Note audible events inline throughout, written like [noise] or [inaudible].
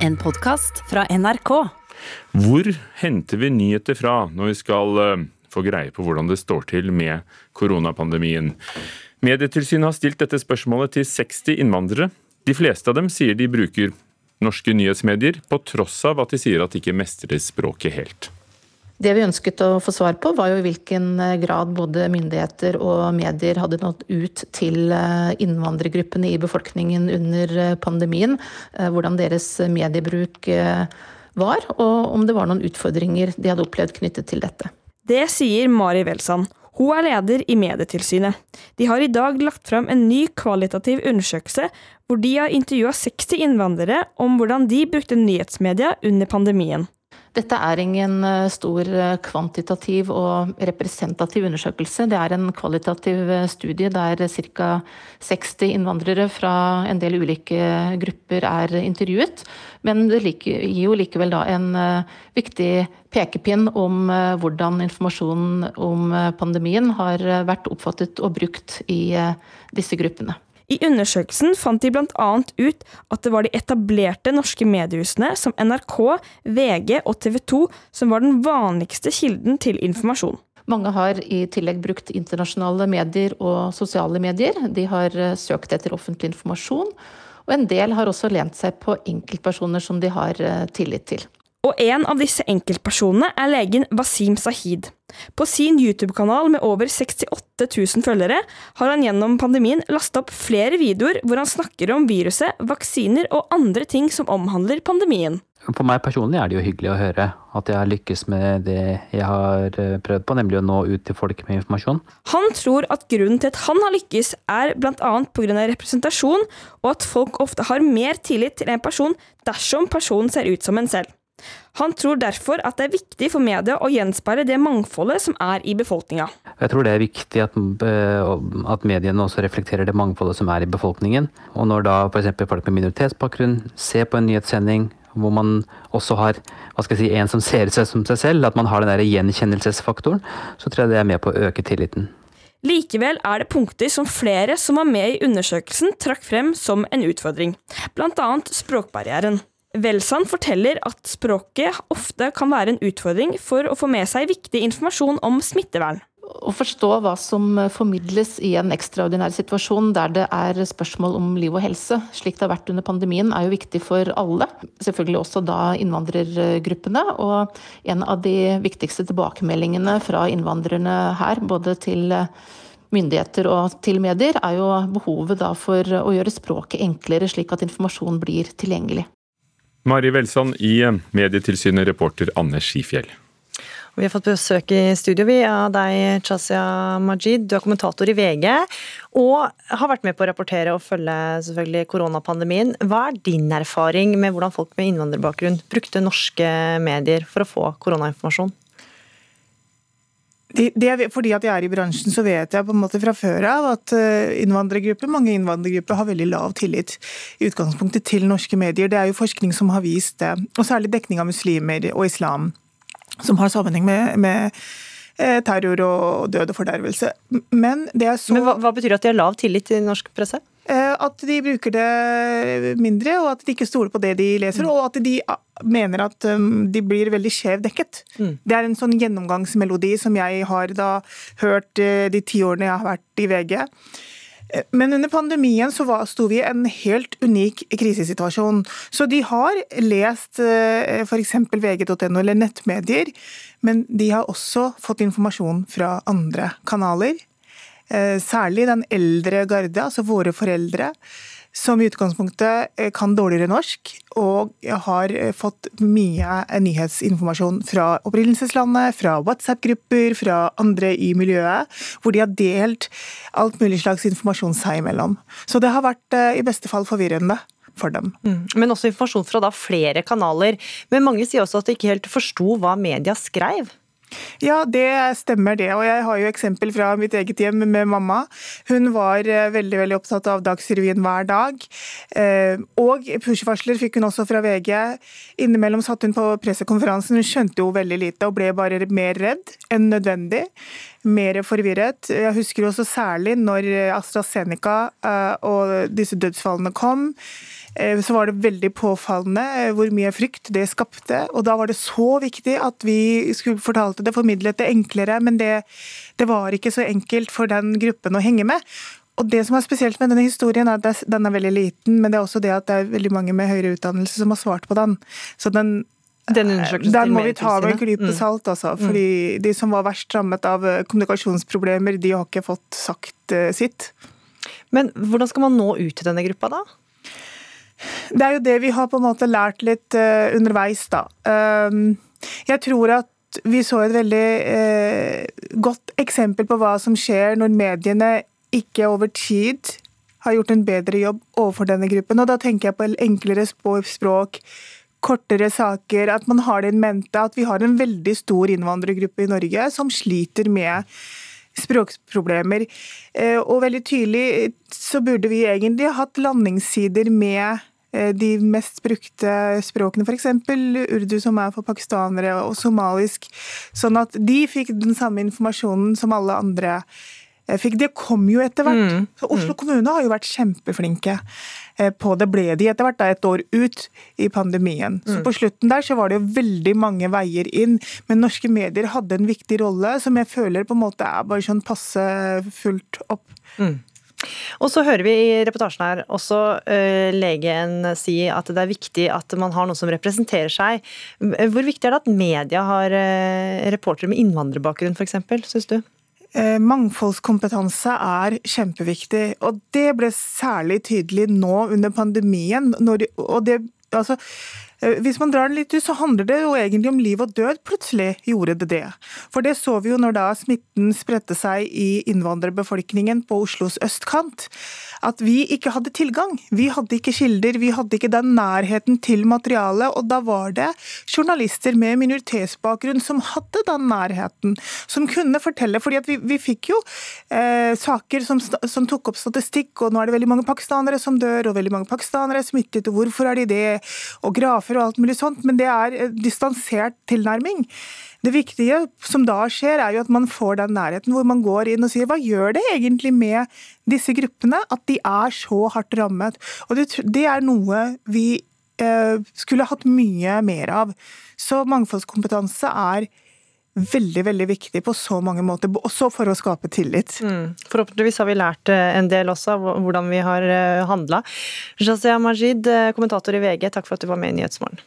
En podkast fra NRK. Hvor henter vi nyheter fra når vi skal eh, få greie på hvordan det står til med koronapandemien? Medietilsynet har stilt dette spørsmålet til 60 innvandrere. De fleste av dem sier de bruker norske nyhetsmedier, på tross av at de sier at de ikke mestrer språket helt. Det vi ønsket å få svar på, var jo i hvilken eh, grad både myndigheter og medier hadde nådd ut til eh, innvandrergruppene i befolkningen under eh, pandemien. Hvordan deres mediebruk var, og om det var noen utfordringer de hadde opplevd knyttet til dette. Det sier Mari Welsand. Hun er leder i Medietilsynet. De har i dag lagt fram en ny kvalitativ undersøkelse hvor de har intervjua 60 innvandrere om hvordan de brukte nyhetsmedia under pandemien. Dette er ingen eh, stor eh, kvantitativ og representativ undersøkelse. Det er en kvalitativ eh, studie der ca. 60 innvandrere fra en del ulike grupper er intervjuet. Men det gir jo likevel da en viktig pekepinn om hvordan informasjonen om pandemien har vært oppfattet og brukt i disse gruppene. I undersøkelsen fant de bl.a. ut at det var de etablerte norske mediehusene som NRK, VG og TV 2 som var den vanligste kilden til informasjon. Mange har i tillegg brukt internasjonale medier og sosiale medier. De har eh, søkt etter offentlig informasjon. Og en del har også lent seg på enkeltpersoner som de har eh, tillit til. Og en av disse enkeltpersonene er legen Wasim Sahid. På sin YouTube-kanal med over 68 000 følgere har han gjennom pandemien lasta opp flere videoer hvor han snakker om viruset, vaksiner og andre ting som omhandler pandemien. For meg personlig er det jo hyggelig å høre at jeg har lykkes med det jeg har eh, prøvd på, nemlig å nå ut til folk med informasjon. Han tror at grunnen til at han har lykkes, er bl.a. pga. representasjon, og at folk ofte har mer tillit til en person dersom personen ser ut som en selv. Han tror derfor at det er viktig for media å gjenspeile det mangfoldet som er i befolkninga. Jeg tror det er viktig at, eh, at, mediene også reflekterer det mangfoldet som er i befolkningen. Og når da f.eks. folk med minoritetsbakgrunn ser på en nyhetssending hvor man også har hva skal jeg si, en som ser seg som seg selv, at man har den der gjenkjennelsesfaktoren, så tror jeg det er med på å øke tilliten. Likevel er det punkter som flere som var med i undersøkelsen trakk frem som en utfordring, bl.a. språkbarrieren. Welsand forteller at språket ofte kan være en utfordring for å få med seg viktig informasjon om smittevern. Å forstå hva som formidles i en ekstraordinær situasjon der det er spørsmål om liv og helse, slik det har vært under pandemien, er jo viktig for alle. Selvfølgelig også da innvandrergruppene. Og en av de viktigste tilbakemeldingene fra innvandrerne her, både til myndigheter og til medier, er jo behovet for å gjøre språket enklere, slik at informasjon blir tilgjengelig. Mari Welsand i Medietilsynet, reporter Anne Skifjell. Vi har fått besøk i studio vi av deg, Chazia Majid. Du er kommentator i VG og har vært med på å rapportere og følge selvfølgelig koronapandemien. Hva er din erfaring med hvordan folk med innvandrerbakgrunn brukte norske medier for å få koronainformasjon? Det, det, fordi at jeg er i bransjen, så vet jeg på en måte fra før av at eh, innvandrergrupper, mange innvandrergrupper har veldig lav tillit i utgangspunktet til norske medier. Det er jo forskning som har vist det. Og særlig dekning av muslimer og islam, som har sammenheng med, med eh, terror og død og fordervelse. Men det er så Men hva, hva betyr det at de har lav tillit i norsk presse? Eh, at de bruker det mindre, og at de ikke stoler på det de leser. Mm. Og at de ah, mener at um, de blir veldig skjev dekket. Mm. Det er en sånn gjennomgangsmelodi som jeg har da hørt eh, de ti årene jeg har vært i VG. Eh, men under pandemien så sto vi i en helt unik krisesituasjon. Så de har lest f.eks. vg.no eller nettmedier, men de har også fått informasjon fra andre kanaler. Eh, særlig den eldre garde, altså våre foreldre, som i utgangspunktet eh, kan dårligere norsk, og har eh, fått mye nyhetsinformasjon fra opprinnelseslandet, fra WhatsApp-grupper, fra andre i miljøet, hvor de har delt alt mulig slags informasjon seg imellom. Så det har vært i beste fall forvirrende. For dem. Mm. Men også informasjon fra da flere kanaler. Men mange sier også at de ikke helt forsto hva media skrev. Ja, det stemmer det. Og jeg har jo eksempel fra mitt eget hjem med mamma. Hun var eh, veldig veldig opptatt av Dagsrevyen hver dag. Eh, og push-varsler fikk hun også fra VG. Innimellom satt hun på pressekonferansen. Hun skjønte jo veldig lite og ble bare mer redd enn nødvendig. Mer forvirret. Jeg husker også særlig når AstraZeneca eh, og disse dødsfallene kom. Eh, så var det veldig påfallende eh, hvor mye frykt det skapte. Og da var det så viktig at vi skulle fortalte det, formidlet det enklere. Men det, det var ikke så enkelt for den gruppen å henge med. Og det som er spesielt med denne historien, er at den er veldig liten, men det er også det at det er veldig mange med høyere utdannelse som har svart på den. Så den den, den må vi ta med en klype mm. salt, altså. Mm. Fordi de som var verst rammet av kommunikasjonsproblemer, de har ikke fått sagt sitt. Men hvordan skal man nå ut til denne gruppa, da? Det er jo det vi har på en måte lært litt uh, underveis, da. Um, jeg tror at vi så et veldig uh, godt eksempel på hva som skjer når mediene ikke over tid har gjort en bedre jobb overfor denne gruppen. Og da tenker jeg på enklere språk, kortere saker, at man har det in mente at vi har en veldig stor innvandrergruppe i Norge som sliter med språkproblemer. Eh, og veldig tydelig så burde vi egentlig hatt landingssider med de mest brukte språkene, f.eks. urdu, som er for pakistanere, og somalisk. Sånn at de fikk den samme informasjonen som alle andre fikk. Det kom jo etter hvert. Mm. Så Oslo mm. kommune har jo vært kjempeflinke eh, på det. Ble de etter hvert da et år ut i pandemien. Så mm. på slutten der så var det jo veldig mange veier inn. Men norske medier hadde en viktig rolle som jeg føler på en måte er bare sånn passe fullt opp. Mm. Og så hører vi i reportasjen her også uh, legen si at det er viktig at man har noen som representerer seg. Hvor viktig er det at media har uh, reportere med innvandrerbakgrunn f.eks., syns du? Eh, mangfoldskompetanse er kjempeviktig, og det ble særlig tydelig nå under pandemien. Når, og det, altså, hvis man drar den litt ut, så handler det jo egentlig om liv og død. Plutselig gjorde det det. For det så vi jo når da smitten spredte seg i innvandrerbefolkningen på Oslos østkant. At vi ikke hadde tilgang. Vi hadde ikke kilder, vi hadde ikke den nærheten til materialet. Og da var det journalister med minoritetsbakgrunn som hadde den nærheten. Som kunne fortelle. fordi vi, vi fikk jo eh, saker som, som, tok opp statistikk, og nå er det veldig mange pakistanere som dør, og veldig mange pakistanere er smittet, og hvorfor er de det? Og grafer straffer og alt mulig sånt, men det er distansert tilnærming. Det viktige som da skjer, er jo at man får den nærheten hvor man går inn og sier hva gjør det egentlig med disse gruppene at de er så hardt rammet? Og det, det er noe vi eh, skulle hatt mye mer av. Så mangfoldskompetanse er veldig veldig viktig på så mange måter, også for å skape tillit. Mm. Forhåpentligvis har vi lært eh, en del også av hvordan vi har eh, handla. Jazia Majid, eh, kommentator i VG, takk for at du var med i Nyhetsmorgen.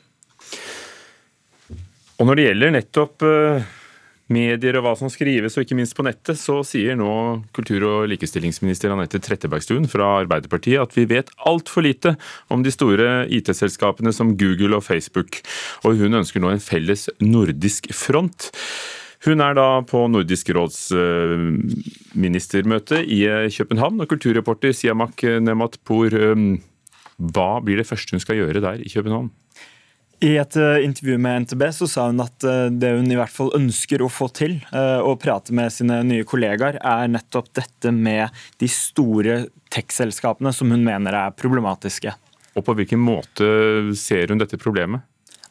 Og når det gjelder nettopp medier og hva som skrives, og ikke minst på nettet, så sier nå kultur- og likestillingsminister Anette Trettebergstuen fra Arbeiderpartiet at vi vet altfor lite om de store IT-selskapene som Google og Facebook. Og hun ønsker nå en felles nordisk front. Hun er da på Nordisk råds ministermøte i København, og kulturreporter Siamak Nematpour, hva blir det første hun skal gjøre der i København? I et uh, intervju med NTB så sa hun at uh, det hun i hvert fall ønsker å få til, uh, å prate med sine nye kollegaer, er nettopp dette med de store tech-selskapene som hun mener er problematiske. Og på hvilken måte ser hun dette problemet?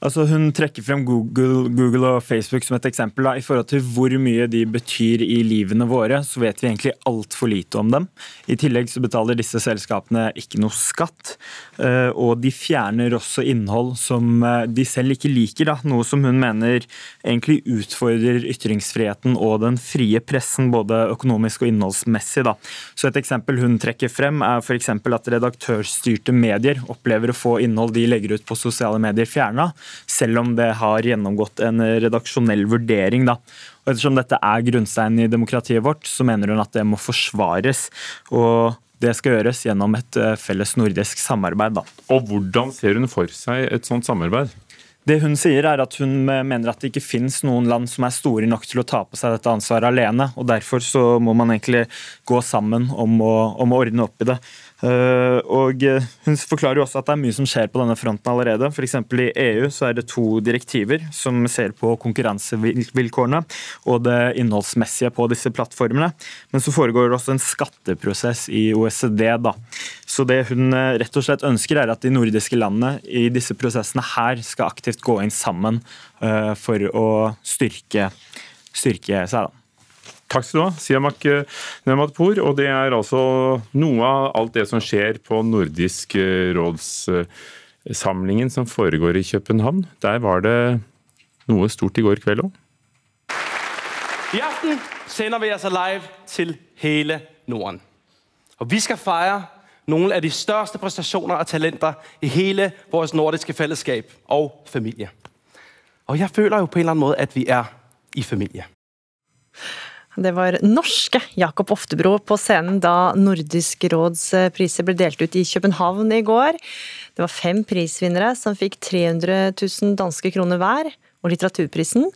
Altså Hun trekker frem Google, Google, og Facebook som et eksempel. Da. I forhold til hvor mye de betyr i livene våre, så vet vi egentlig altfor lite om dem. I tillegg så betaler disse selskapene ikke noe skatt. Eh, og de fjerner også innhold som eh, de selv ikke liker, da. noe som hun mener egentlig utfordrer ytringsfriheten og den frie pressen, både økonomisk og innholdsmessig. Da. Så Et eksempel hun trekker frem, er f.eks. at redaktørstyrte medier opplever å få innhold de legger ut på sosiale medier, fjerna selv om det har gjennomgått en redaksjonell vurdering. Da. Og ettersom dette er grunnsteinen i demokratiet vårt, så mener hun at det må forsvares. og det skal gjøres gjennom et eh, felles nordisk samarbeid. Da. Og Hvordan ser hun for seg et sånt samarbeid? Det Hun sier er at hun mener at det ikke finnes noen land som er store nok til å ta på seg dette ansvaret alene. og Derfor så må man egentlig gå sammen om å, om å ordne opp i det. Eh, og eh, Hun forklarer jo også at det er mye som skjer på denne fronten allerede. F.eks. i EU så er det to direktiver som ser på konkurransevilkårene og det innholdsmessige på disse plattformene. Men så foregår det også en skatteprosess i OECD. da. Så det hun eh, rett og slett ønsker, er at de nordiske landene i disse prosessene her skal aktivt gå inn sammen for å styrke, styrke seg. da. Takk skal du ha, Siamak Nematpour. Og det er altså noe av alt det som skjer på Nordisk rådssamlingen som foregår i København. Der var det noe stort i går kveld òg. I aften sender vi altså live til hele Norden. Og vi skal feire noen av de største prestasjoner og talenter i hele vårt nordiske fellesskap og familie. Og jeg føler jo på en eller annen måte at vi er i familie. Det var norske Jakob Oftebro på scenen da Nordisk råds priser ble delt ut i København i går. Det var fem prisvinnere som fikk 300 000 danske kroner hver. Og litteraturprisen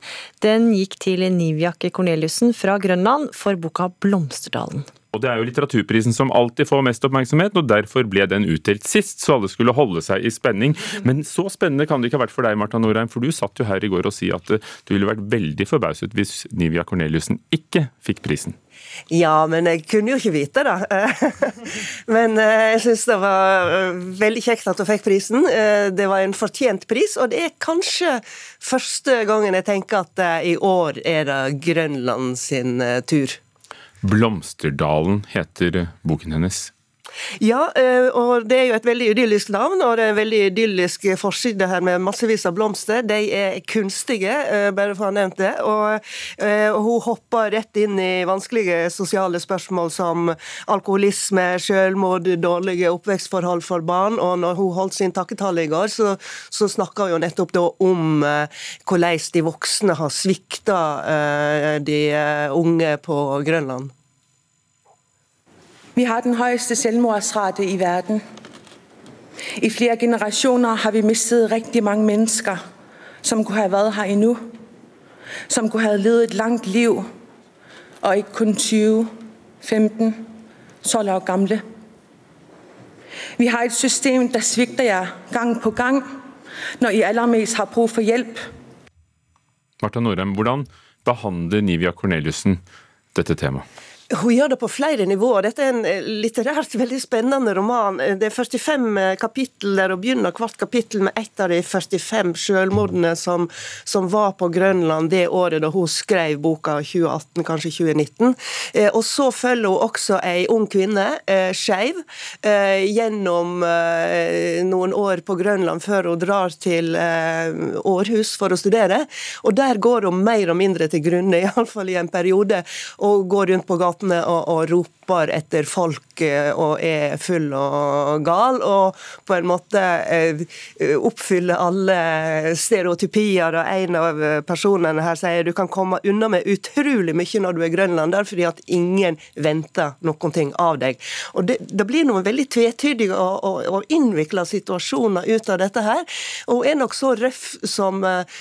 den gikk til Nivjakke Korneliussen fra Grønland for boka 'Blomsterdalen'. Og Det er jo litteraturprisen som alltid får mest oppmerksomhet, og derfor ble den utdelt sist, så alle skulle holde seg i spenning. Men så spennende kan det ikke ha vært for deg, Marta Norheim, for du satt jo her i går og si at du ville vært veldig forbauset hvis Nivia Korneliussen ikke fikk prisen. Ja, men jeg kunne jo ikke vite det. [laughs] Men jeg syns det var veldig kjekt at hun fikk prisen. Det var en fortjent pris, og det er kanskje første gangen jeg tenker at i år er det Grønland sin tur. 'Blomsterdalen' heter boken hennes. Ja, og det er jo et veldig idyllisk navn, og det er en veldig idyllisk forside her med massevis av blomster. De er kunstige, bare for å ha nevnt det. Og, og hun hopper rett inn i vanskelige sosiale spørsmål som alkoholisme, selvmord, dårlige oppvekstforhold for barn. Og når hun holdt sin takketale i går, så, så snakka hun nettopp da om hvordan de voksne har svikta de unge på Grønland. Vi har den høyeste selvmordsrate i verden. I flere generasjoner har vi mistet riktig mange mennesker som kunne ha vært her ennå. Som kunne ha levd et langt liv, og ikke kun 20-15 12 år gamle. Vi har et system der svikter jer gang på gang når I aller har bruk for hjelp. Martha Norheim, hvordan behandler Nivia Corneliussen dette temaet? Hun gjør det på flere nivåer. Dette er en litterært [laughs] veldig spennende roman. Det er 45 kapittel der hun begynner hvert kapittel med ett av de 45 selvmordene som, som, var på Grønland det året da hun skrev boka, 2018, kanskje 2019. Og så følger hun også ei ung kvinne, skeiv, gjennom noen år på Grønland før hun drar til Århus for å studere. Og der går hun mer og mindre til grunne, [laughs] iallfall i en periode, og går rundt på gata gatene å og roper etter folk og er full og gal, og på en måte oppfyller alle stereotypier. Og en av personene her sier du kan komme unna med utrolig mye når du er grønlander, fordi at ingen venter noen ting av deg. Og Det, det blir noen veldig tvetydige og, og, og innvikla situasjoner ut av dette her. Og er nok så røff som,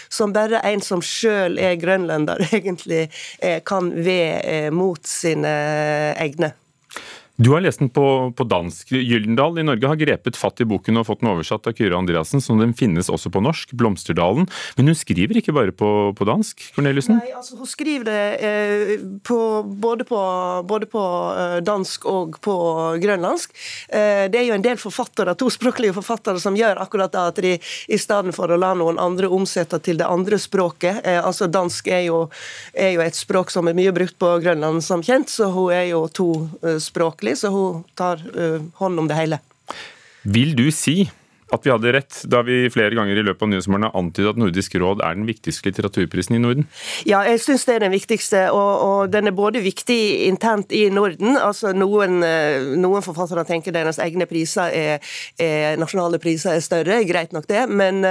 som bare en som sjøl er grønlender, [laughs] egentlig kan være mot sine egne. Du har lest den på, på dansk. Gyldendal i Norge har grepet fatt i boken og fått den oversatt av Kyrre Andreassen, så den finnes også på norsk, 'Blomsterdalen'. Men hun skriver ikke bare på, på dansk? Corneliussen? Nei, altså hun skriver det eh, på, både, på, både på eh, dansk og på grønlandsk. Eh, det er jo en del forfattere, tospråklige forfattere som gjør akkurat det, at de i stedet for å la noen andre omsette til det andre språket eh, altså Dansk er jo, er jo, et språk som er mye brukt på Grønland, som kjent, så hun er jo tospråklig så hun tar hånd om det hele. Vil du si at vi hadde rett da vi flere ganger i løpet av Nyhetsmorgen har antydet at Nordisk råd er den viktigste litteraturprisen i Norden? Ja, jeg syns det er den viktigste, og, og, den er både viktig internt i Norden. altså Noen, noen forfattere tenker deres egne priser er, er, nasjonale priser er større, greit nok det, men,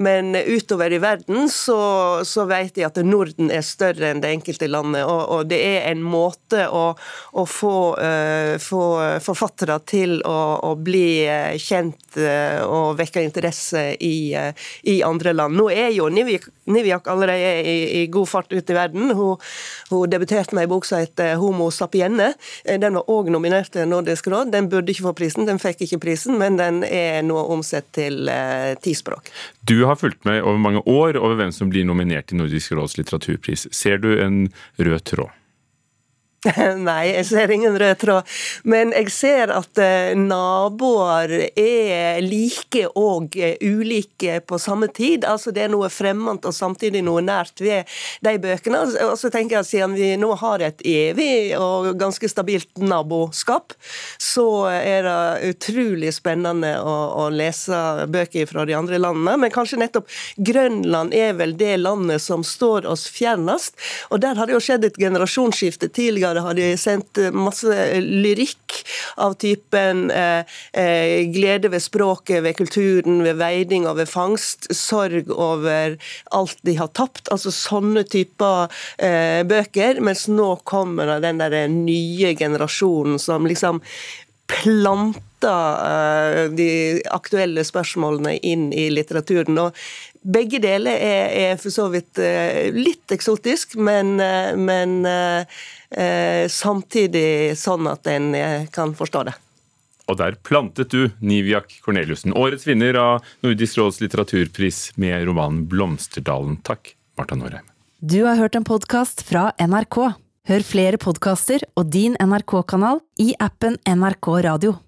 men utover i verden så, så, vet de at Norden er større enn det enkelte landet, og, og det er en måte å, å få, uh, få, forfattere til å, å bli kjent og og vekke interesse i, eh, i, andre land. Nå er jo Niviak allerede i, i, god fart ut i verden. Hun, hun debuterte med en bok som heter 'Homo sapienne'. Eh, den var òg nominert til Nordisk råd. Den burde ikke få prisen, den fikk ikke prisen, men den er nå omsett til eh, ti språk. Du har fulgt med over mange år over hvem som blir nominert til Nordisk råds litteraturpris. Ser du en rød tråd? [laughs] Nei, jeg ser ingen rød tråd. Men jeg ser at eh, naboer er like og eh, ulike på samme tid. Altså Det er noe fremmed og samtidig noe nært ved de bøkene. Og så tenker jeg at Siden vi nå har et evig og ganske stabilt naboskap, så er det utrolig spennende å, å lese bøker fra de andre landene. Men kanskje nettopp Grønland er vel det landet som står oss fjernest. Og der har det jo skjedd et generasjonsskifte tidligere tidligere har de sendt masse lyrikk av typen eh, eh, glede ved språket, ved kulturen, ved veiding og ved fangst, sorg over alt de har tapt. Altså sånne typer eh, bøker. Mens nå kommer den der nye generasjonen som liksom planter eh, de aktuelle spørsmålene inn i litteraturen. Og begge deler er, er for så vidt eh, litt eksotisk, men, eh, men eh, samtidig sånn at en kan forstå det. Og der plantet du Niviak Korneliussen, årets vinner av Nordisk råds litteraturpris med romanen 'Blomsterdalen'. Takk, Marta Norheim. Du har hørt en podkast fra NRK. Hør flere podkaster og din NRK-kanal i appen NRK Radio.